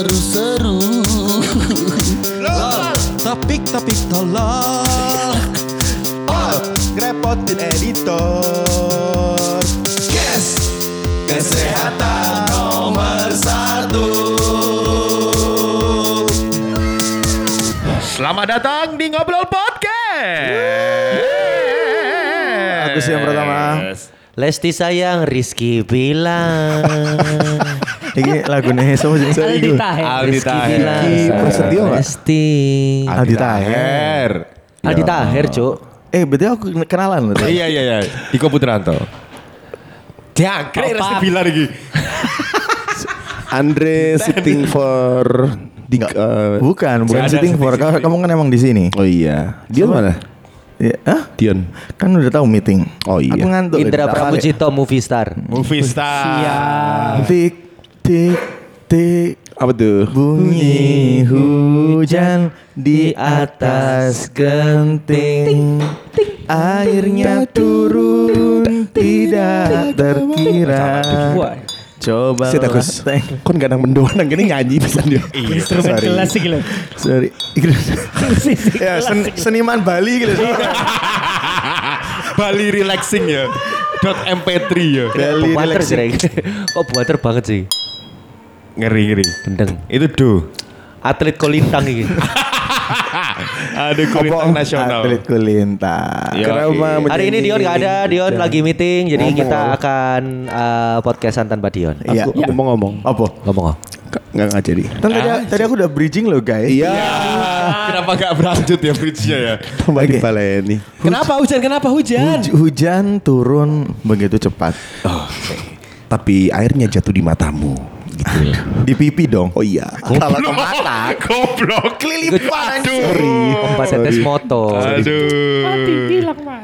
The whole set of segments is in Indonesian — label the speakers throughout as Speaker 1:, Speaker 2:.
Speaker 1: seru-seru.
Speaker 2: Topik-topik tolol
Speaker 1: Oh, ngerepotin editor. Yes, kesehatan nomor satu.
Speaker 3: Selamat datang di Ngobrol Podcast.
Speaker 1: Agus yang pertama.
Speaker 4: Lesti sayang, Rizky bilang.
Speaker 1: Ini lagunya sama sih
Speaker 5: Aldi Taher.
Speaker 3: Aldi Taher.
Speaker 1: Prasetyo nggak?
Speaker 4: Lesti.
Speaker 1: Aldi Taher.
Speaker 4: Aldi Taher, Cuk.
Speaker 1: Eh, berarti aku kenalan loh.
Speaker 3: Iya iya iya. Iko Putranto. Jangkrik? Resti Bilar iki.
Speaker 6: Andre sitting for di eh,
Speaker 1: Bukan, bukan sitting for. Kamu kamu kan emang di sini.
Speaker 6: oh iya Dion mana
Speaker 1: Ya, Hah?
Speaker 6: Dion
Speaker 1: Kan udah tahu meeting.
Speaker 6: Oh iya.
Speaker 1: Aku ngantuk.
Speaker 4: Indra Pramujito Movie Star.
Speaker 3: Movie Star.
Speaker 1: Tik tik tik
Speaker 6: apa tuh
Speaker 1: bunyi hujan di atas genting. Airnya turun tidak terkira. Coba
Speaker 6: Sit Agus Kon gak nang mendoan nang gini nyanyi bisa dia
Speaker 5: Instrumen kelas lho.
Speaker 1: Sorry. Ya, sen- seniman Bali gitu.
Speaker 3: Bali relaxing ya. Dot MP3 ya.
Speaker 1: Bali relaxing.
Speaker 4: Kok buater banget sih?
Speaker 3: Ngeri ngeri.
Speaker 4: Gendeng.
Speaker 3: Itu do.
Speaker 4: Atlet kolintang ini.
Speaker 3: Ada kulintang nasional.
Speaker 1: Atlet kulintang.
Speaker 3: Oke.
Speaker 4: Hari ini Dion gak ada, Dion lagi meeting, jadi kita akan uh, podcastan tanpa Dion.
Speaker 1: Iya.
Speaker 6: Aku aku mau ngomong
Speaker 1: Apa?
Speaker 4: Ngomong oh.
Speaker 6: Nggak nggak jadi
Speaker 1: tadi, tadi aku udah bridging loh guys.
Speaker 6: Iya
Speaker 3: Kenapa gak berlanjut ya bridge-nya ya?
Speaker 6: Tambah di baleni
Speaker 3: Kenapa hujan? Kenapa hujan?
Speaker 1: Huj- hujan turun begitu cepat.
Speaker 6: Tapi airnya jatuh di matamu gitu.
Speaker 1: Di pipi dong.
Speaker 6: Oh iya
Speaker 1: Kalau ke mata.
Speaker 3: Goblok.
Speaker 1: Kelilipan.
Speaker 4: Ombak tetes motor.
Speaker 3: Aduh.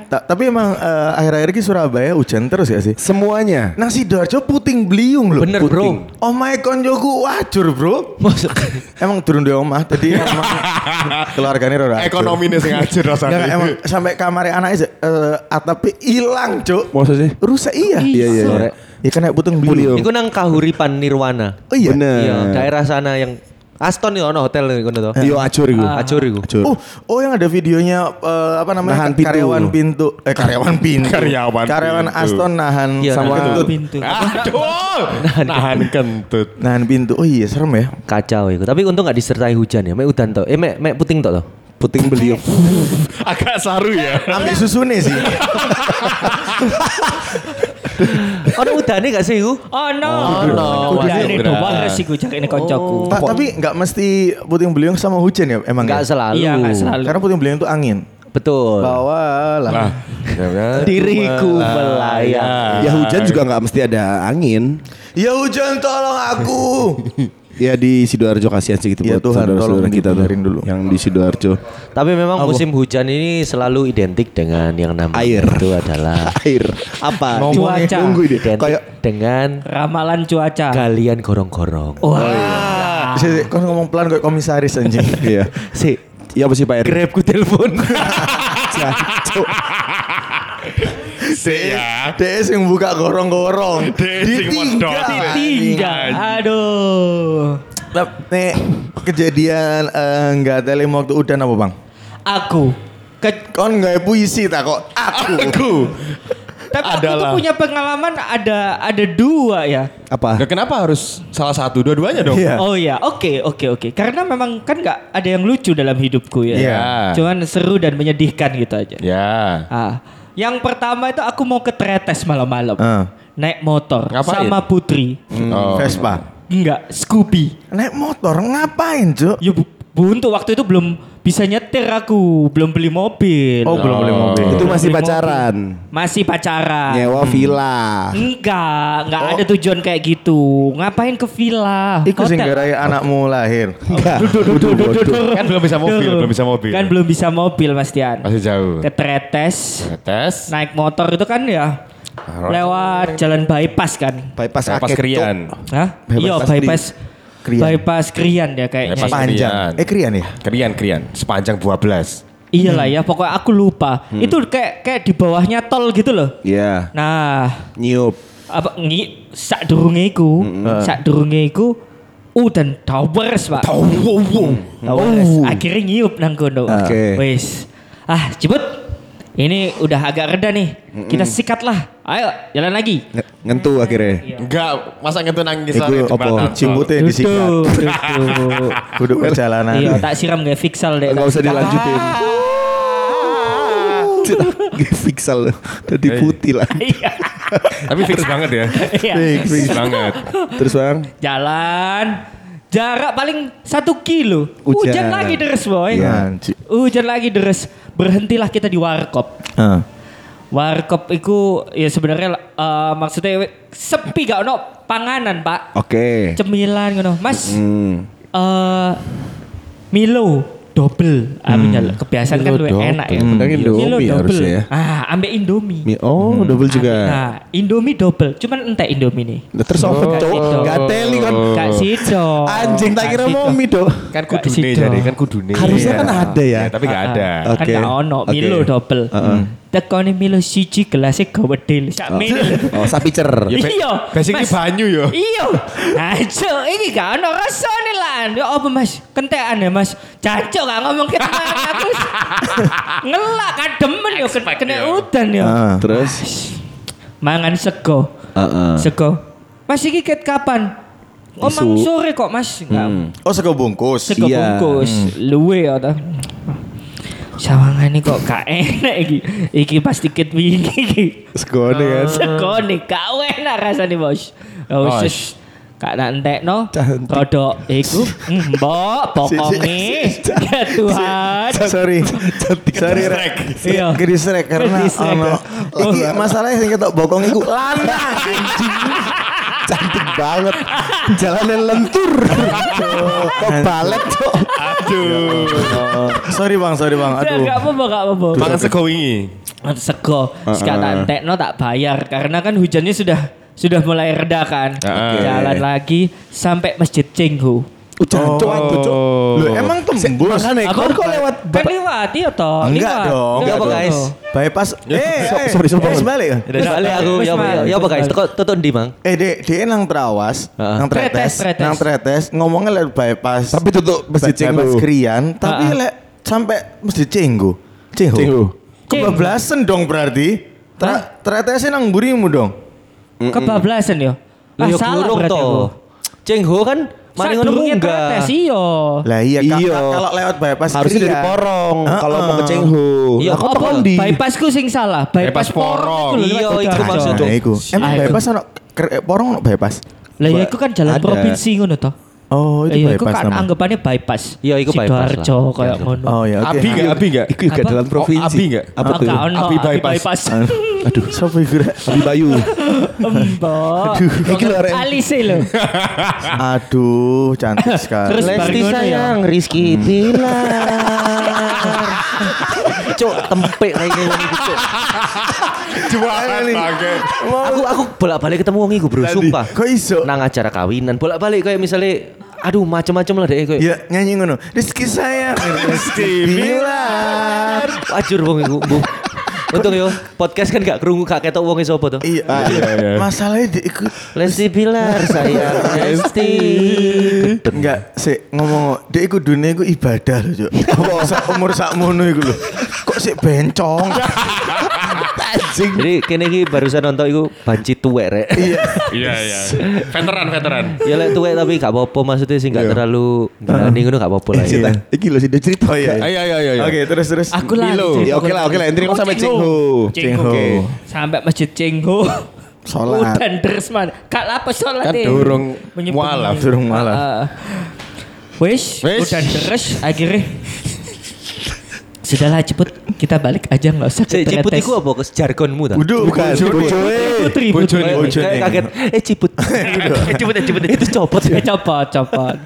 Speaker 1: Ta- tapi emang eh, akhir-akhir ini Surabaya hujan terus ya sih?
Speaker 6: Semuanya
Speaker 1: Nang Sidoarjo puting beliung loh.
Speaker 4: Bener, bro.
Speaker 1: Oh my konjoku wajur bro. emang turun di omah tadi emang keluarganya rada hancur.
Speaker 3: Ekonominya sing hancur
Speaker 1: Enggak,
Speaker 3: rasanya.
Speaker 1: emang sampai kamarnya anaknya uh, atapnya hilang cuk.
Speaker 6: Masa sih
Speaker 1: Rusak iya.
Speaker 6: Iya iya
Speaker 4: Sore.
Speaker 1: Ya kena puting beliung.
Speaker 4: Iku nang Kahuripan Nirwana.
Speaker 1: Oh iya.
Speaker 6: Bener
Speaker 4: Iya, daerah sana yang Aston ya ono hotel nih kono to.
Speaker 6: Iya acur itu
Speaker 4: Acur iku.
Speaker 1: Oh, oh yang ada videonya eh, apa namanya
Speaker 6: Nahan pintu.
Speaker 1: karyawan pintu eh karyawan pintu
Speaker 3: Karyawan
Speaker 1: karyawan
Speaker 3: pintu.
Speaker 1: Aston nahan
Speaker 4: Iya,
Speaker 1: sama
Speaker 4: nahan
Speaker 1: kentut
Speaker 5: pintu.
Speaker 3: Aduh. Nahan kentut.
Speaker 1: nahan pintu oh iya serem ya
Speaker 4: Kacau iku. Tapi untung gak disertai hujan ya. Mek udan to. Eh mek mek puting to to.
Speaker 6: Puting beliung
Speaker 3: Agak saru ya.
Speaker 1: ambil susune sih
Speaker 4: Ono udane gak sih iku?
Speaker 5: Oh no.
Speaker 4: no.
Speaker 5: Udah ini
Speaker 3: Waduh,
Speaker 5: doang
Speaker 3: berat.
Speaker 5: sih gue cak ini koncoku.
Speaker 1: Ta- tapi nggak mesti puting beliung sama hujan ya emang
Speaker 4: Gak
Speaker 1: ya?
Speaker 4: selalu.
Speaker 5: Iya, nggak selalu.
Speaker 1: karena puting beliung itu angin
Speaker 4: Betul.
Speaker 1: bawa lah
Speaker 3: Lah.
Speaker 4: Diriku melayang.
Speaker 6: Ya hujan juga nggak mesti ada angin
Speaker 1: ya hujan tolong aku
Speaker 6: Ya di Sidoarjo kasihan sih gitu
Speaker 1: Ya
Speaker 6: buat
Speaker 1: Tuhan,
Speaker 6: saudara-saudara kita tuh
Speaker 1: dulu.
Speaker 6: Yang di Sidoarjo
Speaker 4: Tapi memang musim hujan ini selalu identik dengan yang namanya
Speaker 6: Air.
Speaker 4: itu adalah
Speaker 6: Air Apa?
Speaker 1: Ngomongnya
Speaker 5: Cuaca.
Speaker 6: Nunggu ini Kayak
Speaker 4: dengan
Speaker 5: Ramalan cuaca.
Speaker 4: galian gorong-gorong.
Speaker 5: Wah.
Speaker 1: Sih, sih, kau ngomong pelan kayak komisaris anjing
Speaker 6: Iya
Speaker 4: Si,
Speaker 6: Ya apa sih Pak Eri?
Speaker 4: grab ku telepon.
Speaker 3: Si ya.
Speaker 1: DS yang buka gorong-gorong
Speaker 3: DS yang modal.
Speaker 5: Tinggal. Aduh.
Speaker 1: Nih kejadian eh, nggak tele waktu udan apa bang?
Speaker 5: Aku. Ke-
Speaker 1: Kon nggak puisi tak kok? Aku.
Speaker 3: Aku.
Speaker 5: tapi aku tuh
Speaker 3: Adalah.
Speaker 5: punya pengalaman ada ada dua ya.
Speaker 6: Apa?
Speaker 3: Gak kenapa harus salah satu dua-duanya dong?
Speaker 1: Iya.
Speaker 5: Oh ya, oke oke oke. Karena memang kan nggak ada yang lucu dalam hidupku ya.
Speaker 3: Iya.
Speaker 5: Cuman seru dan menyedihkan gitu aja.
Speaker 3: Ya.
Speaker 5: Ah, yang pertama itu aku mau ke Tretes malam-malam.
Speaker 1: Ah.
Speaker 5: Naik motor
Speaker 3: Ngapain?
Speaker 5: sama Putri.
Speaker 3: Oh.
Speaker 1: Vespa.
Speaker 5: Enggak, Scooby.
Speaker 1: Naik motor ngapain cuk?
Speaker 5: Ya bu, buntu waktu itu belum bisa nyetir aku, belum beli mobil.
Speaker 1: Oh belum beli mobil.
Speaker 6: Itu masih
Speaker 5: Beli
Speaker 6: pacaran
Speaker 5: Masih pacaran.
Speaker 6: Nyewa villa
Speaker 5: Enggak, enggak ada tujuan kayak gitu. Ngapain ke villa?
Speaker 1: Iku sing anakmu lahir.
Speaker 6: Enggak
Speaker 5: Duh, duh, duh, duh, duh, duh.
Speaker 3: Kan belum bisa mobil,
Speaker 5: Duh.
Speaker 3: belum bisa mobil.
Speaker 5: Kan belum bisa mobil Mas Tian.
Speaker 3: Masih jauh.
Speaker 5: Ke Tretes,
Speaker 3: Tes.
Speaker 5: naik motor itu kan ya lewat jalan bypass kan.
Speaker 6: Bypass
Speaker 3: Pas
Speaker 6: akeh,
Speaker 3: krian.
Speaker 5: Hah?
Speaker 6: Bypass
Speaker 5: Iya, bypass
Speaker 1: Krian.
Speaker 5: bypass Krian ya kayaknya.
Speaker 3: Bypass
Speaker 1: Panjang.
Speaker 3: Krian.
Speaker 1: Eh krian ya?
Speaker 3: Krian, krian. Sepanjang 12.
Speaker 5: Iyalah ya, pokoknya aku lupa. Itu kayak kayak di bawahnya tol gitu loh.
Speaker 6: Iya
Speaker 5: Nah,
Speaker 6: Nyup
Speaker 5: apa ngi sak durunge iku, sak durunge iku udan dawers pak dawers akhirnya ngiup nang kono
Speaker 6: Oke.
Speaker 5: wis ah cepet ini udah agak reda nih kita sikat lah ayo jalan lagi
Speaker 6: Nge- Ngentu akhirnya.
Speaker 3: Enggak, masa ngentu nangis
Speaker 6: Iku
Speaker 3: jembatan.
Speaker 1: Cimbute disikat. Kudu perjalanan.
Speaker 5: iya tak siram kayak fixal deh
Speaker 6: Enggak usah dilanjutin. Gak Fixal Udah putih lah.
Speaker 5: Iya.
Speaker 3: Tapi fix banget ya.
Speaker 5: Iya.
Speaker 3: Fix banget.
Speaker 6: Terus bang.
Speaker 5: jalan jarak paling satu kilo
Speaker 6: Hujan.
Speaker 5: hujan, lagi deres boy
Speaker 1: Iya,
Speaker 5: hujan lagi deres berhentilah kita di warkop
Speaker 1: Ah.
Speaker 5: warkop itu ya sebenarnya eh, maksudnya sepi gak ono panganan pak
Speaker 6: Oke.
Speaker 5: cemilan ngono mas
Speaker 6: Hmm.
Speaker 5: eh Milo double ah, punya kebiasaan kan
Speaker 6: Milo
Speaker 5: lebih enak ya.
Speaker 6: Kadang Indomie
Speaker 5: Milo double
Speaker 6: harusnya ya.
Speaker 5: ah ambek Indomie
Speaker 6: Mi- Oh, double juga.
Speaker 5: Nah, Indomie double. Cuman entek Indomie nih.
Speaker 6: Terus cok?
Speaker 5: sido.
Speaker 6: Gak teli kan.
Speaker 5: Gak sido.
Speaker 6: Anjing tak kira mau mie dong.
Speaker 3: Kan
Speaker 5: Gak
Speaker 3: kudune jadi kan kudune.
Speaker 6: Harusnya
Speaker 3: Iya.
Speaker 6: kan ada ya.
Speaker 3: tapi gak ada.
Speaker 5: Kan
Speaker 6: Oke.
Speaker 5: gak ono. Milo double. Tekone Milo siji gelasnya gawedil. Sak mil.
Speaker 6: Oh sapicer.
Speaker 3: Ya, be-
Speaker 5: Iya. Mas.
Speaker 3: banyu yo.
Speaker 5: Iya. Ajo, ini gak ono rasane lah. Ya apa Mas? Kentekan ya Mas. Jancuk gak ngomong gitu aku. Ngelak kademen yo kena,
Speaker 3: Expect
Speaker 5: kena
Speaker 3: yo.
Speaker 5: udan yo.
Speaker 1: Ah.
Speaker 6: Terus.
Speaker 5: Mangan sego.
Speaker 6: Heeh.
Speaker 5: Sego. Mas iki ket kapan?
Speaker 6: Isu.
Speaker 5: sore kok Mas. Enggak.
Speaker 1: Oh sego bungkus.
Speaker 5: Sego
Speaker 6: Iya.
Speaker 5: bungkus. Luwe ya ta. Sawangan ini kok gak enak iki. Iki pasti ket wingi iki.
Speaker 6: Segone kan.
Speaker 5: Segone gak enak rasane Bos.
Speaker 3: Bos.
Speaker 5: wis Kak nak entekno rodok iku mbok pokonge ya Tuhan.
Speaker 1: Sorry. Sorry rek.
Speaker 5: Iya.
Speaker 1: Distrek karena ono.
Speaker 5: ya.
Speaker 1: Iki masalahnya sing ketok bokong iku lanang.
Speaker 6: Cantik banget. Jalannya lentur. Kok balet cok.
Speaker 3: Aduh.
Speaker 1: Sorry Bang, sorry Bang. Aduh.
Speaker 5: Gak apa-apa, gak apa-apa.
Speaker 3: Mangan sego wingi.
Speaker 5: sego sekarang tak entekno tak bayar karena kan hujannya sudah sudah mulai reda kan jalan lagi sampai masjid Cenghu
Speaker 6: Uh, cok tuh.
Speaker 1: Loh, emang tembus?
Speaker 6: Makanya
Speaker 5: Apa?
Speaker 6: kau kok lewat
Speaker 5: kan lewat iya toh
Speaker 1: Enggak dong.
Speaker 4: Enggak apa, guys?
Speaker 1: Bypass. Eh,
Speaker 6: So-
Speaker 1: eh,
Speaker 6: sorry, sorry,
Speaker 1: eh, sebalik kan?
Speaker 4: Udah balik aku.
Speaker 5: Wis,
Speaker 4: Ya apa ya apa guys? Teko tutun di Mang.
Speaker 1: Eh, dek, dia nang terawas,
Speaker 4: Heeh.
Speaker 1: nang tretes, nang tretes, ngomongnya lewat bypass.
Speaker 6: Tapi tutup masjid
Speaker 1: bypass
Speaker 6: Cenggu.
Speaker 1: Krian, tapi lek sampai masjid Cenggu. Cenggu.
Speaker 6: Cenggu.
Speaker 1: Kebablasan dong berarti. Tretesnya nang burimu dong.
Speaker 5: kebablasan yo ah
Speaker 4: yo
Speaker 5: salah berarti aku.
Speaker 4: Cengho kan mari ngono
Speaker 5: tretes, iya
Speaker 1: Lah iya,
Speaker 6: Iya.
Speaker 1: Kalau lewat bypass
Speaker 6: Harusnya dari. Porong kalau mau ke Cenghu.
Speaker 4: Iya,
Speaker 6: kok
Speaker 5: apa
Speaker 6: tekan di
Speaker 5: bypassku sing salah bypass
Speaker 3: Bypass porong.
Speaker 5: porong
Speaker 4: Iya,
Speaker 5: lewat
Speaker 4: iku
Speaker 5: Sidoarjo.
Speaker 4: maksud-
Speaker 1: Nah, iku. Emang bypass ono eh, porong ono bypass.
Speaker 5: lah ya itu kan jalan provinsi ngono toh
Speaker 1: Oh, itu
Speaker 5: iya itu
Speaker 1: bypass
Speaker 5: kan
Speaker 1: nama.
Speaker 5: anggapannya bypass
Speaker 4: Iya, iku bypass lah.
Speaker 5: Sidoarjo kayak ngono
Speaker 1: Oh ya, oke.
Speaker 3: Abi enggak? Abi enggak?
Speaker 6: Itu juga dalam
Speaker 3: Oh,
Speaker 6: provinsi.
Speaker 3: Abi nggak?
Speaker 6: Apa
Speaker 5: Oh,
Speaker 6: tuh?
Speaker 3: Abi
Speaker 5: Abi
Speaker 3: bypass.
Speaker 5: bypass.
Speaker 1: Aduh, siapa iku?
Speaker 6: Abi Bayu.
Speaker 5: Mbok.
Speaker 6: Iki lho.
Speaker 5: Alise lho.
Speaker 1: Aduh, cantik sekali.
Speaker 5: Terus
Speaker 4: Lesti
Speaker 5: ya.
Speaker 4: sayang, Rizky Bilar. Cuk, tempe kayak gini gitu, Cuk.
Speaker 3: Jualan banget.
Speaker 4: Aku aku bolak-balik ketemu wong iku, Bro, sumpah.
Speaker 1: Kok iso?
Speaker 4: Nang acara kawinan, bolak-balik kayak misalnya aduh macam-macam lah deh kayak
Speaker 1: Ya nyanyi ngono. Rizky sayang, Rizky bilar.
Speaker 4: wajur wong iku, Bu. Untung yo, podcast kan gak kerungu gak ketok wong sapa to.
Speaker 1: Iya,
Speaker 3: iya, iya.
Speaker 1: Masalahnya dia ikut
Speaker 4: Lesti Bilar sayang Lesti.
Speaker 1: enggak sih ngomong dia ikut dunia iku ibadah loh, Cuk. Sak umur sakmono iku lho. Kok sih bencong?
Speaker 4: Jadi kene iki barusan nonton iku banci tuwek rek.
Speaker 1: Iya.
Speaker 3: Iya, iya. Veteran, veteran.
Speaker 4: ya lek tuwek tapi gak apa-apa maksudnya sih gak
Speaker 6: Iya.
Speaker 4: terlalu berani ngono gak apa-apa lah.
Speaker 6: Eh,
Speaker 4: ya.
Speaker 6: Iki lho sih cerita.
Speaker 1: Oh iya.
Speaker 3: Ayo, ayo, ayo. ayo.
Speaker 1: Oke, terus terus.
Speaker 5: Aku lah.
Speaker 6: Ya oke lah, oke lah. Kan sampai Cenghu.
Speaker 5: Cengho.
Speaker 6: Oke.
Speaker 5: Sampai masjid Cengho.
Speaker 1: Sholat.
Speaker 5: Udan deres man. Kak apa sholat
Speaker 3: Kan
Speaker 5: eh?
Speaker 3: durung mualaf.
Speaker 1: Durung mualaf.
Speaker 5: Ah, ah. Wis,
Speaker 3: Wis.
Speaker 5: udan deres akhirnya. Sudahlah cepet kita balik aja nggak usah ke
Speaker 4: ciput iku apa ke jargonmu ta?
Speaker 1: Udah,
Speaker 6: Bukan, bocoe.
Speaker 5: Putri,
Speaker 3: Bojone.
Speaker 5: putri.
Speaker 1: Bojone.
Speaker 4: Kaget. Eh ciput. Eh ciput, eh ciput. Itu copot
Speaker 5: Eh,
Speaker 4: ya.
Speaker 5: copot, copot.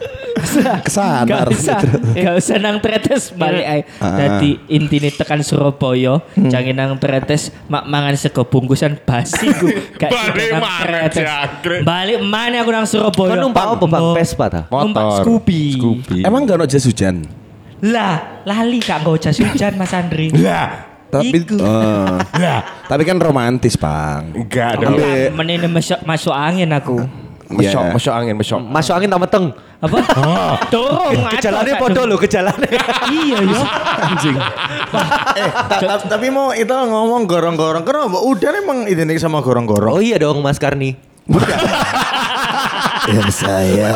Speaker 6: Ke sana.
Speaker 5: Gak usah, gak usah nang tretes balik ae. Dadi intine tekan Surabaya, jangan nang tretes mak mangan sego bungkusan basi ku. Gak nang
Speaker 3: mana,
Speaker 5: tretes. Balik mana aku nang Surabaya?
Speaker 4: Kau numpak apa Bang. Vespa ta?
Speaker 5: Numpak
Speaker 3: Motor.
Speaker 5: Scoopy.
Speaker 6: Emang gak ada jas hujan?
Speaker 5: Lah, lali kak nggo jas hujan Mas Andri.
Speaker 3: Lah.
Speaker 6: Tapi eh,
Speaker 3: Lah.
Speaker 6: tapi kan romantis, Bang.
Speaker 3: Enggak dong.
Speaker 6: Ambil-
Speaker 5: Menene masuk, masuk angin aku.
Speaker 6: Iya.
Speaker 3: mesyok angin, mesyok.
Speaker 4: Masuk angin tak meteng.
Speaker 5: Apa? Dorong
Speaker 4: Kejalannya podo loh, kejalannya.
Speaker 5: Iya ya.
Speaker 4: Anjing.
Speaker 1: eh, ta- ta- tapi mau itu ngomong gorong-gorong kenapa? Udah emang identik sama gorong-gorong.
Speaker 4: Oh iya dong Mas Karni.
Speaker 1: yang saya.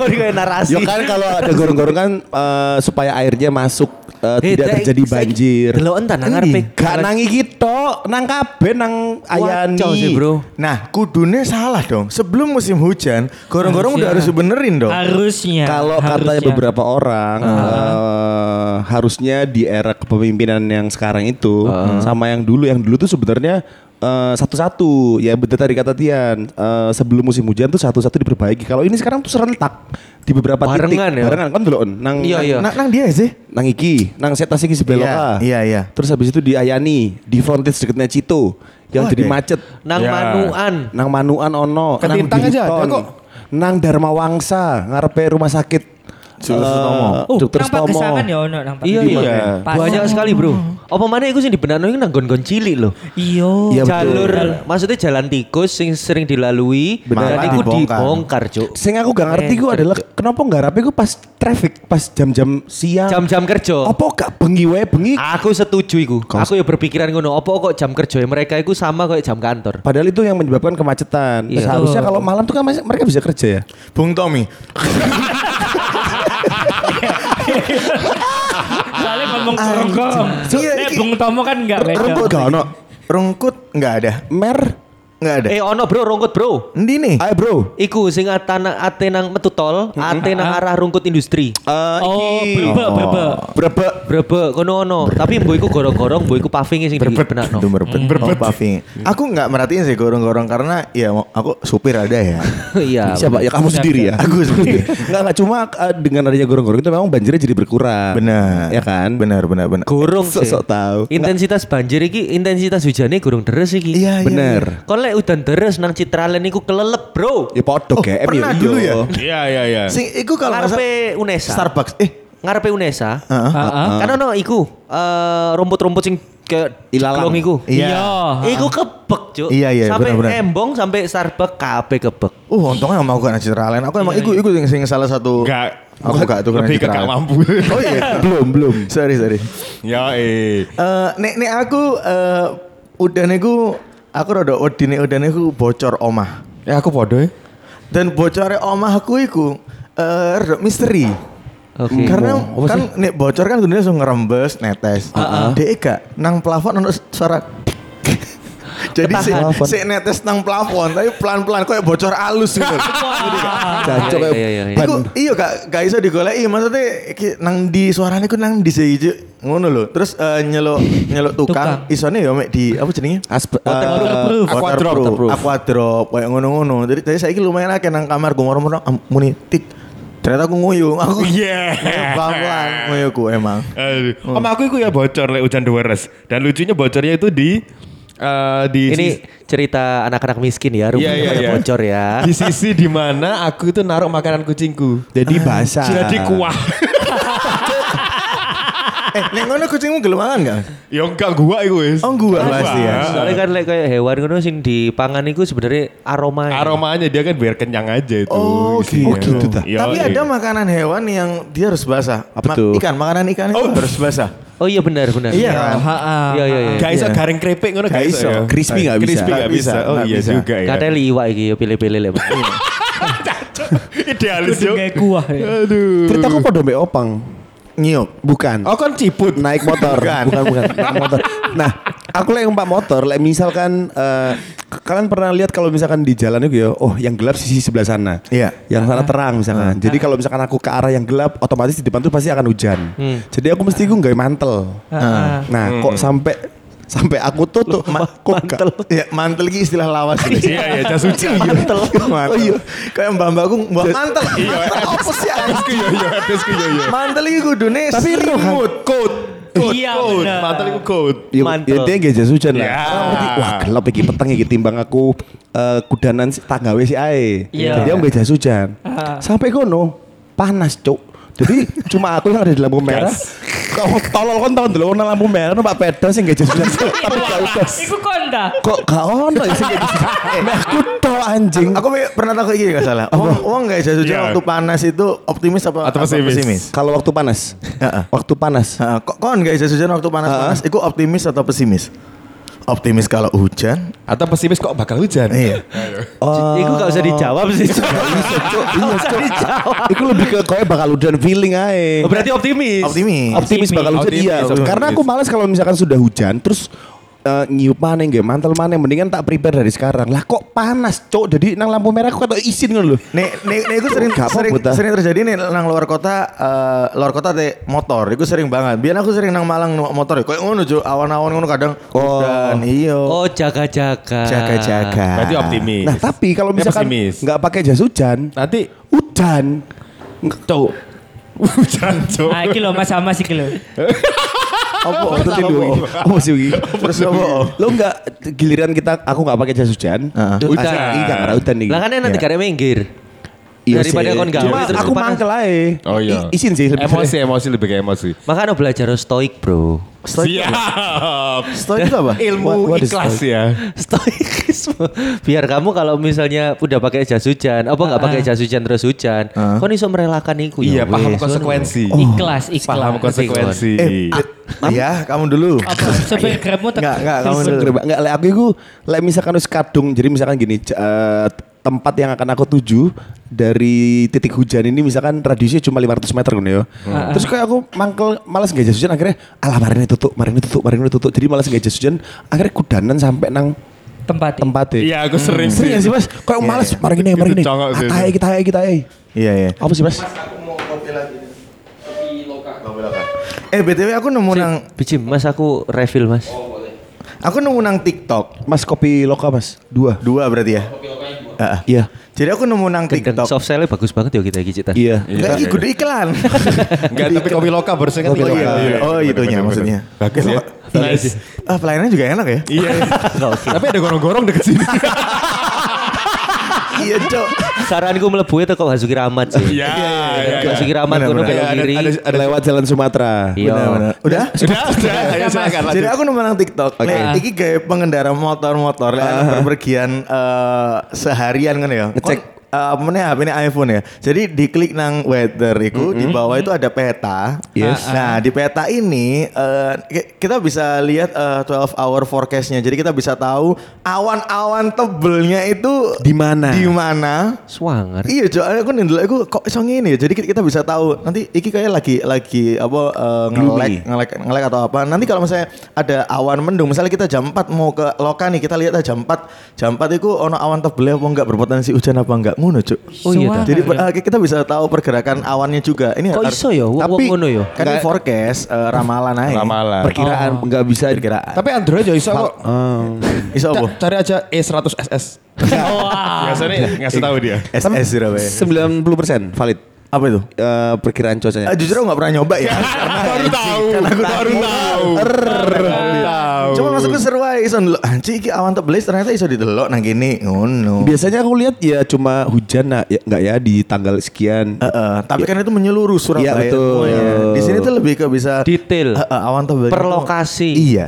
Speaker 4: Kayak narasi.
Speaker 6: Ya kan kalau ada gorong-gorong kan eh, supaya airnya masuk eh,
Speaker 4: Eh,
Speaker 6: tidak terjadi banjir.
Speaker 4: Delok entar nang ngarepe.
Speaker 6: Gak nangi gitu, nang kabeh nang ayani.
Speaker 4: Sih, Bro.
Speaker 1: Nah, kudune salah dong. Sebelum musim hujan, gorong-gorong udah harus dibenerin dong.
Speaker 5: Harusnya.
Speaker 6: Kalau katanya beberapa orang eh, harusnya di era kepemimpinan yang sekarang itu sama yang dulu, yang dulu tuh sebenarnya eh, satu-satu. Ya betul tadi kata Tian, eh, sebelum musim hujan tuh satu-satu diperbaiki. Kalau ini sekarang tuh serentak di beberapa
Speaker 4: Barengan
Speaker 6: titik.
Speaker 4: ya?
Speaker 6: Barengan kan dulu nang
Speaker 4: Iya, iya.
Speaker 1: Nang, nang dia sih.
Speaker 6: nang iki, nang setas iki sebelah
Speaker 1: Iya, iya, iya.
Speaker 6: Terus habis itu di Ayani, di frontage deketnya Cito yang
Speaker 1: Oh,
Speaker 6: jadi
Speaker 1: ya?
Speaker 6: macet.
Speaker 4: Nang
Speaker 3: Ya.
Speaker 4: Manuan.
Speaker 6: Nang Manuan ono,
Speaker 3: Ke
Speaker 6: nang
Speaker 3: Tintang aja kok.
Speaker 6: Nang Dharma Wangsa, ngarepe rumah sakit
Speaker 1: Dr.
Speaker 6: eh,
Speaker 1: Sutomo.
Speaker 5: Oh, nang
Speaker 6: Sutomo.
Speaker 5: Ya ono nang
Speaker 4: Iya
Speaker 5: Pagesangan.
Speaker 4: iya.
Speaker 5: Pas.
Speaker 4: Banyak sekali bro. Apa mana iku sing dibenakno iku nang gon-gon cilik loh.
Speaker 5: Iya.
Speaker 6: Iya, betul.
Speaker 4: Jalur maksudnya jalan tikus sing sering dilalui
Speaker 1: Benar.
Speaker 4: dan iku Dibongkar. Cuk.
Speaker 6: Sing aku gak ngerti
Speaker 4: Eh,
Speaker 6: ku adalah kenapa nggak rapi ku pas traffic, pas jam-jam siang.
Speaker 4: Jam-jam kerja.
Speaker 6: Apa gak bengi wae bengi?
Speaker 4: Aku setuju iku. Aku ya berpikiran ngono. Apa kok jam kerja mereka iku sama kayak jam kantor.
Speaker 6: Padahal itu yang menyebabkan kemacetan.
Speaker 4: Iya.
Speaker 6: Seharusnya kalau malam tuh kan mereka bisa kerja ya.
Speaker 1: Bung Tommy.
Speaker 5: Soalnya ngomong gorong-gorong.
Speaker 1: Iya,
Speaker 5: Nek Bung Tomo kan enggak beda.
Speaker 6: Rungkut gak ono.
Speaker 1: Rungkut nggak ada.
Speaker 6: Mer.
Speaker 1: Nggak ada.
Speaker 4: Eh ono bro, rongkot bro.
Speaker 1: Endi nih?
Speaker 6: Ayo bro.
Speaker 4: Iku sing atana ate nang metu tol, ate nang arah rungkut industri.
Speaker 6: Eh,
Speaker 5: Oh,
Speaker 6: iki.
Speaker 5: brebek, brebek.
Speaker 6: Brebek.
Speaker 4: Brebek kono ono. Tapi mbok iku gorong-gorong, mbok iku paving sing dibenakno.
Speaker 1: Merebet. Oh, paving. Aku nggak merhatiin sih gorong-gorong karena ya aku supir ada ya.
Speaker 4: Iya.
Speaker 6: Siapa? Ya kamu sendiri ya.
Speaker 1: Aku sendiri.
Speaker 6: Enggak enggak cuma eh, dengan adanya gorong-gorong itu memang banjirnya jadi berkurang.
Speaker 1: Benar.
Speaker 6: Ya kan?
Speaker 1: Benar, benar, benar.
Speaker 4: Gorong sih.
Speaker 6: Sok-sok tahu.
Speaker 4: Intensitas banjir iki, intensitas hujannya gorong deres iki.
Speaker 1: Iya, iya.
Speaker 6: Bener.
Speaker 4: Lek udan deres nang Citraland iku kelelep, Bro.
Speaker 6: Ya podo
Speaker 1: Oh,
Speaker 6: GM
Speaker 1: pernah
Speaker 6: ya.
Speaker 1: dulu ya?
Speaker 3: Iya, iya, iya.
Speaker 1: Sing iku kalau
Speaker 4: Ngarepe Unesa.
Speaker 1: Starbucks. Eh,
Speaker 4: Ngarepe Unesa.
Speaker 1: Heeh.
Speaker 4: Kan ono iku eh, rumput-rumput sing kayak
Speaker 6: Ilalang.
Speaker 4: iku.
Speaker 1: Iya.
Speaker 4: Iku kebek, Cuk.
Speaker 1: Iya, iya,
Speaker 4: Sampai
Speaker 1: benar-benar.
Speaker 4: embong sampai Starbucks kabeh kebek.
Speaker 1: Uh, untungnya mau kan Citra lain. Aku emang iku iku sing, sing salah satu.
Speaker 3: Enggak.
Speaker 1: Aku gak tuh
Speaker 3: Lebih ke gak mampu.
Speaker 1: Oh iya, belum belum. Sorry sorry.
Speaker 3: Ya, eh.
Speaker 1: Eh, nek nek aku eh udah niku aku rada wedine udah niku bocor omah.
Speaker 3: Ya aku podo ya.
Speaker 1: Dan bocornya omah aku iku eh rada misteri.
Speaker 4: Oke.
Speaker 1: Karena kan nek bocor kan dunia langsung ngerembes, netes. Dek gak nang plafon ono suara Jadi si, si netes nang plafon tapi pelan-pelan kayak bocor alus gitu.
Speaker 6: Jancok
Speaker 4: Iya,
Speaker 6: kayak
Speaker 4: iya, iya, iya.
Speaker 1: Iku iya gak gak iso digoleki maksudnya iki nang di suarane ku nang di siji ngono lho. Terus eh, nyeluk nyeluk tukang,
Speaker 5: Tukang.
Speaker 1: isone ya mek di apa jenenge?
Speaker 6: Aspe,
Speaker 5: Waterproof.
Speaker 6: eh,
Speaker 1: Waterproof,
Speaker 6: waterproof.
Speaker 1: aqua drop kayak ngono-ngono. Jadi tadi saya lumayan akeh nang kamar gue am- muni tik. Ternyata aku nguyung, aku
Speaker 3: Iya.
Speaker 1: pelan-pelan nguyungku emang.
Speaker 3: Aduh. Om aku itu ya bocor lek hujan deres. Dan lucunya bocornya itu di eh, di
Speaker 4: Ini cerita anak-anak miskin ya, rumahnya pada
Speaker 3: iya.
Speaker 4: bocor ya.
Speaker 3: di sisi di mana aku itu naruh makanan kucingku.
Speaker 6: Jadi basah.
Speaker 3: Jadi kuah.
Speaker 1: eh, nek ngono kucingmu gelem mangan gak?
Speaker 3: ya enggak gua itu wis.
Speaker 1: Oh, gua pasti ya.
Speaker 4: Soalnya kan lek kayak hewan ngono sing dipangan iku sebenarnya aroma.
Speaker 3: Aromanya dia kan biar kenyang aja itu.
Speaker 1: Oh,
Speaker 3: isinya.
Speaker 1: gitu.
Speaker 6: gitu ta.
Speaker 3: Iya,
Speaker 1: Tapi
Speaker 3: iya.
Speaker 1: ada makanan hewan yang dia harus basah.
Speaker 6: Apa tuh?
Speaker 1: Ikan, makanan ikan itu harus basah.
Speaker 4: Oh iya benar benar.
Speaker 1: Iya kan?
Speaker 5: Heeh.
Speaker 4: Iya iya iya.
Speaker 3: Gak iso
Speaker 1: Iya.
Speaker 3: garing keripik ngono
Speaker 1: Gak
Speaker 3: iso. ya?
Speaker 6: Crispy gak bisa.
Speaker 3: Crispy gak bisa. Oh iya juga ya.
Speaker 4: Katanya liwak iki ya pilih-pilih lek.
Speaker 3: Idealis
Speaker 5: kayak kuah ya.
Speaker 3: Aduh.
Speaker 6: Ceritaku podo mbek opang.
Speaker 1: Nyiuk.
Speaker 6: Bukan.
Speaker 3: Oh kan ciput.
Speaker 6: naik motor
Speaker 1: Bukan.
Speaker 6: bukan bukan naik motor nah aku lagi numpak motor like misalkan k- kalian pernah lihat kalau misalkan di jalan itu ya oh yang gelap sisi sebelah sana
Speaker 1: Iya.
Speaker 6: yang sana terang misalkan jadi kalau misalkan aku ke arah yang gelap otomatis di depan tuh pasti akan hujan jadi aku mesti gue nggak mantel
Speaker 5: Heeh.
Speaker 6: nah kok sampai sampai aku tutup kok mantel
Speaker 1: Ya, mantel iki istilah lawas.
Speaker 3: Iya iya jas hujan.
Speaker 1: mantel. Oh iya. Kayak mbak-mbakku mbak mantel.
Speaker 3: Iya,
Speaker 1: Apa sih?
Speaker 3: Adesku yo yo, adesku yo yo.
Speaker 1: Mantel iki kudune
Speaker 6: Tapi
Speaker 1: selimut.
Speaker 3: Coat.
Speaker 5: Iya, bener.
Speaker 3: Mantel itu coat.
Speaker 4: Mantel.
Speaker 6: ya dia gak jas hujan lah. Wah gelap iki peteng iki timbang aku eh, kudanan tanggawe si ae.
Speaker 5: Iya.
Speaker 6: Jadi aku gak jas hujan.
Speaker 5: Ah.
Speaker 6: Sampai kono panas cuk. Jadi cuma aku yang ada di lampu merah. Tolol tolol kon tau ndelok ana lampu merah numpak peda sing gak jas hujan. Tapi gak udah.
Speaker 5: Iku konda.
Speaker 6: Kok gak ono ya sing gak jas hujan. Meh aku tol anjing.
Speaker 1: Aku pe- pernah takut gini gak salah. Uang uang gak hujan
Speaker 3: Iya.
Speaker 1: waktu panas itu optimis apa
Speaker 3: Atau pesimis?
Speaker 6: Kalau waktu panas.
Speaker 1: Heeh.
Speaker 6: Waktu panas.
Speaker 1: Kok kon gak hujan waktu panas-panas? Itu optimis atau pesimis? Optimis kalau hujan.
Speaker 3: Atau pesimis kok bakal hujan?
Speaker 1: Iya.
Speaker 4: Iku gak usah dijawab sih.
Speaker 6: Iya, Cuk. Iya, Cuk. Iku lebih ke kowe bakal udan feeling ae.
Speaker 4: Oh, berarti optimis.
Speaker 1: Optimis.
Speaker 6: Optimis bakal hujan
Speaker 3: Optimis,
Speaker 6: iya.
Speaker 3: optimis.
Speaker 6: Karena aku males kalau misalkan sudah hujan terus eh, nyiup mana nggak mantel mana mendingan tak prepare dari sekarang lah kok panas cok jadi nang lampu merah aku kata izin kan lu
Speaker 1: Nek nek nek itu sering sering,
Speaker 6: Buta.
Speaker 1: sering terjadi nih nang luar kota eh, luar kota teh motor. Itu sering banget. Biar aku sering nang Malang motor ya. Kayak ngono Jo, awan-awan ngono kadang hujan. Iya.
Speaker 4: Oh jaga-jaga.
Speaker 1: Jaga-jaga.
Speaker 3: Berarti optimis.
Speaker 6: nah tapi kalau misalkan nggak pakai jas hujan
Speaker 3: Nanti
Speaker 6: hujan cok
Speaker 3: hujan, Cuk.
Speaker 5: Ah, iki lho Mas sama sih iki
Speaker 6: apa itu tilu apa sih Wi? terus apa lo nggak giliran kita aku nggak pakai jas hujan
Speaker 1: Heeh.
Speaker 6: Duh,
Speaker 3: Hujan.
Speaker 6: ah, iya nggak hujan nih
Speaker 4: Lah kan nanti
Speaker 1: Iya.
Speaker 4: karena minggir.
Speaker 6: Iya
Speaker 4: Daripada kon gawe
Speaker 6: Cuma
Speaker 4: terus
Speaker 6: aku
Speaker 4: panas.
Speaker 6: mangkel aja
Speaker 3: Oh iya.
Speaker 6: I- izin sih lebih
Speaker 3: Emosi, emosi lebih ke emosi.
Speaker 4: Makanya belajar stoik bro.
Speaker 3: Siap.
Speaker 1: Stoik itu apa?
Speaker 3: Ilmu
Speaker 6: What- what
Speaker 3: ikhlas ya.
Speaker 4: Stoikisme. Biar kamu kalau misalnya udah pakai jas hujan, apa nggak pakai jas hujan terus hujan,
Speaker 1: Ah.
Speaker 4: kau iso merelakan iku
Speaker 3: Iya,
Speaker 4: ya.
Speaker 3: paham
Speaker 4: wes,
Speaker 3: konsekuensi.
Speaker 5: Ikhlas, ikhlas.
Speaker 3: Paham konsekuensi.
Speaker 1: Eh, iya, kamu dulu.
Speaker 5: Apa sampai grabmu
Speaker 1: Enggak, enggak, kamu dulu.
Speaker 6: Enggak, lek aku itu lek misalkan wis kadung, jadi misalkan gini, eh, tempat yang akan aku tuju dari titik hujan ini misalkan radiusnya cuma 500 meter kan ya. Terus kayak aku mangkel malas nggak jas hujan akhirnya alah mari ini tutup, mari ini tutup, mari ini tutup. Jadi malas nggak jas hujan akhirnya kudanan sampai nang
Speaker 5: tempat
Speaker 6: tempatnya.
Speaker 3: Iya, aku sering
Speaker 6: Sering
Speaker 3: sih.
Speaker 6: mas? Kayak males, mari ini, mari ini.
Speaker 3: Congok sih
Speaker 6: Kita aja, kita aja.
Speaker 1: Iya, iya.
Speaker 6: Apa sih mas?
Speaker 1: Eh, BTW aku nemu nang
Speaker 4: Biji mas aku refill mas.
Speaker 1: aku nemu nang TikTok.
Speaker 6: Mas kopi loka mas, dua.
Speaker 1: Dua berarti ya?
Speaker 6: Iya.
Speaker 1: Jadi aku nemu nang
Speaker 4: Gendeng
Speaker 1: TikTok.
Speaker 4: soft sell bagus banget ya kita Cita.
Speaker 6: Iya.
Speaker 1: Enggak, ini kudu iklan.
Speaker 3: Enggak, tapi kopi loka barusan kan
Speaker 6: Kopi
Speaker 3: iya,
Speaker 6: loka.
Speaker 3: iya,
Speaker 1: Oh,
Speaker 3: bener,
Speaker 1: itunya maksudnya.
Speaker 3: Bagus ya.
Speaker 1: Nice. Ah, pelayanannya juga enak ya?
Speaker 3: Iya. Tapi ada gorong-gorong deket sini.
Speaker 1: iya, Cok.
Speaker 4: Saranku melebu itu kok Basuki Rahmat sih.
Speaker 3: Iya, iya.
Speaker 4: Basuki Rahmat
Speaker 1: Bener,
Speaker 4: kono
Speaker 1: bener.
Speaker 4: belok
Speaker 3: Ada-
Speaker 4: kiri.
Speaker 3: ada-
Speaker 6: lewat jalan Sumatera.
Speaker 4: Iya.
Speaker 1: Udah?
Speaker 3: Sudah, sudah. Ayo silakan
Speaker 1: Jadi aku nemu nang TikTok.
Speaker 6: Oke.
Speaker 1: Lek, iki kayak pengendara motor-motor lek anu berpergian eh, seharian kan ya.
Speaker 6: Ngecek.
Speaker 1: Eh, apa nih HP ini iPhone ya. Jadi diklik nang weather itu di bawah itu ada peta.
Speaker 6: Yes.
Speaker 1: Nah, di peta ini eh, ki- kita bisa lihat eh, 12 hour forecastnya. Jadi kita bisa tahu awan-awan tebelnya itu
Speaker 6: Di mana?
Speaker 1: Di mana?
Speaker 4: Swanger.
Speaker 1: Iya, Cok. Aku dulu aku kok iso ngene ya. Jadi kita bisa tahu nanti iki kayak lagi lagi apa eh, ngelek, ngelek ngelek atau apa. Nanti kalau misalnya ada awan mendung, misalnya kita jam 4 mau ke Loka nih, kita lihat jam 4. Jam 4 itu ono awan tebel apa enggak berpotensi hujan apa enggak. Ngono, Cuk.
Speaker 4: Oh iya.
Speaker 1: Jadi eh, kita bisa tahu pergerakan awannya juga. Ini
Speaker 4: Kok
Speaker 1: harus-
Speaker 4: iso ya?
Speaker 6: Tapi-
Speaker 4: ngono ya.
Speaker 1: Kan ini forecast eh, ramalan aja.
Speaker 3: Ramalan.
Speaker 6: Perkiraan nggak bisa
Speaker 1: Perkiraan.
Speaker 3: Tapi Android ya bisa kok.
Speaker 1: Iso apa?
Speaker 3: Ca- Cari aja E100 SS. Biasanya ngasih tahu dia.
Speaker 1: SS Surabaya.
Speaker 6: 90 persen valid.
Speaker 1: Apa itu?
Speaker 6: Eh, perkiraan cuacanya.
Speaker 1: Eh, jujur aku gak pernah nyoba ya.
Speaker 3: Baru tahu. Baru tahu. Baru tahu.
Speaker 1: Cuma maksudku seru aja iso ndelok. Anci iki awan tebel ternyata iso didelok nang kene. Ngono.
Speaker 6: Biasanya aku lihat ya cuma hujan nah, ya, nggak ya di tanggal sekian.
Speaker 1: Heeh, tapi kan itu menyeluruh
Speaker 6: Iya,
Speaker 1: Surabaya.
Speaker 6: betul.
Speaker 1: semuanya. Di sini tuh lebih ke bisa
Speaker 4: Detail.
Speaker 1: Heeh, awan tebel.
Speaker 4: Per lokasi.
Speaker 1: Iya.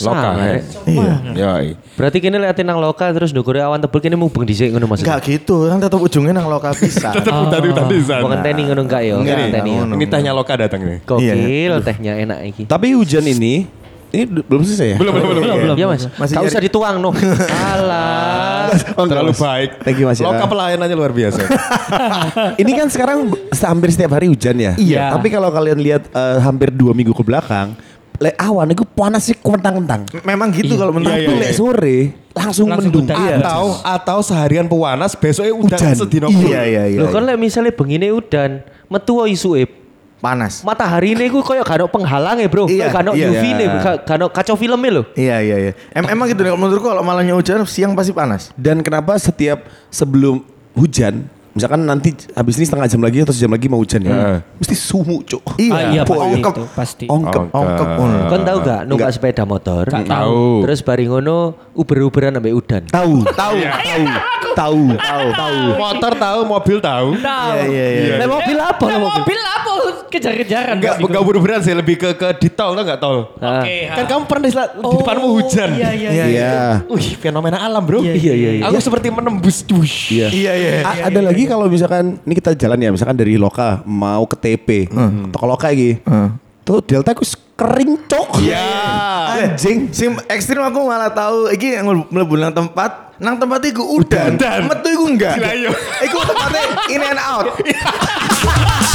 Speaker 3: Loka.
Speaker 4: Swanger.
Speaker 1: Iya.
Speaker 3: Yoi.
Speaker 4: Berarti kini liatin nang loka terus ndukure awan tebel kini mubeng dhisik ngono Mas.
Speaker 1: Enggak gitu, kan tetap ujungnya nang lokal pisan.
Speaker 3: Tetap tadi tadi
Speaker 4: Mau
Speaker 3: sana.
Speaker 4: ngenteni ngono enggak ya?
Speaker 1: Enggak,
Speaker 4: Ngenteni ya.
Speaker 1: enggak
Speaker 3: Ini tehnya loka datang nih.
Speaker 4: Gokil tehnya enak iki.
Speaker 6: Tapi hujan ini ini belum selesai ya?
Speaker 3: Belum, belum, belum.
Speaker 4: Belum ya Mas.
Speaker 1: Masih nyari-
Speaker 4: usah dituang no. Alah.
Speaker 6: Oh,
Speaker 3: Terlalu
Speaker 6: Mas.
Speaker 3: baik.
Speaker 6: Thank you, Mas, ya.
Speaker 3: Loka pelayanannya luar biasa.
Speaker 6: Ini kan sekarang hampir setiap hari hujan ya.
Speaker 5: Iya.
Speaker 6: Tapi kalau kalian lihat eh, hampir dua minggu ke belakang, le awan itu panas sih kentang-kentang.
Speaker 1: Memang gitu kalau menurut
Speaker 3: Iya,
Speaker 1: aku.
Speaker 6: lek sore langsung,
Speaker 5: Langsung
Speaker 6: mendung. Iya.
Speaker 3: Atau atau seharian pewanas besoknya udah
Speaker 6: Hujan.
Speaker 3: sedino
Speaker 1: Iya, iya, iya.
Speaker 4: Lho kan lek misale bengine udan, metu isuke
Speaker 1: Panas.
Speaker 4: matahari ini gue kayak gak ada penghalangnya bro
Speaker 1: Iya,
Speaker 4: ada
Speaker 1: iya.
Speaker 4: UV nih gak ada kacau filmnya loh
Speaker 1: Iya, iya, iya. Em emang gitu nih, menurutku kalau malamnya hujan siang pasti panas.
Speaker 6: Dan kenapa setiap sebelum hujan, misalkan nanti habis ini setengah jam lagi atau sejam lagi mau hujan ya,
Speaker 3: Heeh.
Speaker 6: mesti sumu cuk.
Speaker 1: Iya,
Speaker 5: Ah, iya, pasti
Speaker 1: ongkep.
Speaker 5: itu, pasti.
Speaker 1: Ongkep,
Speaker 3: Ongkep.
Speaker 1: ongkep. ngono.
Speaker 4: kan tahu gak numpak sepeda motor
Speaker 5: Gak
Speaker 3: Tahu.
Speaker 4: terus bari ngono uber-uberan sampai udan
Speaker 6: Tahu, tahu, tahu, tahu, tahu, tahu.
Speaker 3: Motor tahu, mobil tahu.
Speaker 5: Tahu.
Speaker 1: Iya, iya, iya.
Speaker 4: Lah mobil apa
Speaker 5: Lah
Speaker 4: lah mobil
Speaker 5: mobil apa kejar-kejaran.
Speaker 3: Enggak, enggak
Speaker 5: gua.
Speaker 3: buru-buruan sih, lebih ke ke di tol enggak tol.
Speaker 4: Ah.
Speaker 5: Oke.
Speaker 3: Kan kamu pernah di, di
Speaker 5: Oh,
Speaker 3: depanmu hujan.
Speaker 5: Iya, iya,
Speaker 1: Iya,
Speaker 5: iya.
Speaker 6: Iya.
Speaker 3: Wih, fenomena alam, Bro.
Speaker 5: Iya,
Speaker 4: iya, iya.
Speaker 3: Aku seperti menembus.
Speaker 6: Iya.
Speaker 1: Iya iya.
Speaker 6: Ada lagi kalau misalkan ini kita jalan ya, misalkan dari Loka mau ke TP, toko Loka lagi. Tuh Delta aku kering cok.
Speaker 3: Iya.
Speaker 6: Anjing.
Speaker 1: Sim ekstrim aku malah tahu iki yang mlebu nang tempat, nang tempat iku udan.
Speaker 3: Udan.
Speaker 1: Metu iku enggak.
Speaker 3: Yo.
Speaker 1: Iku tempatnya in and out.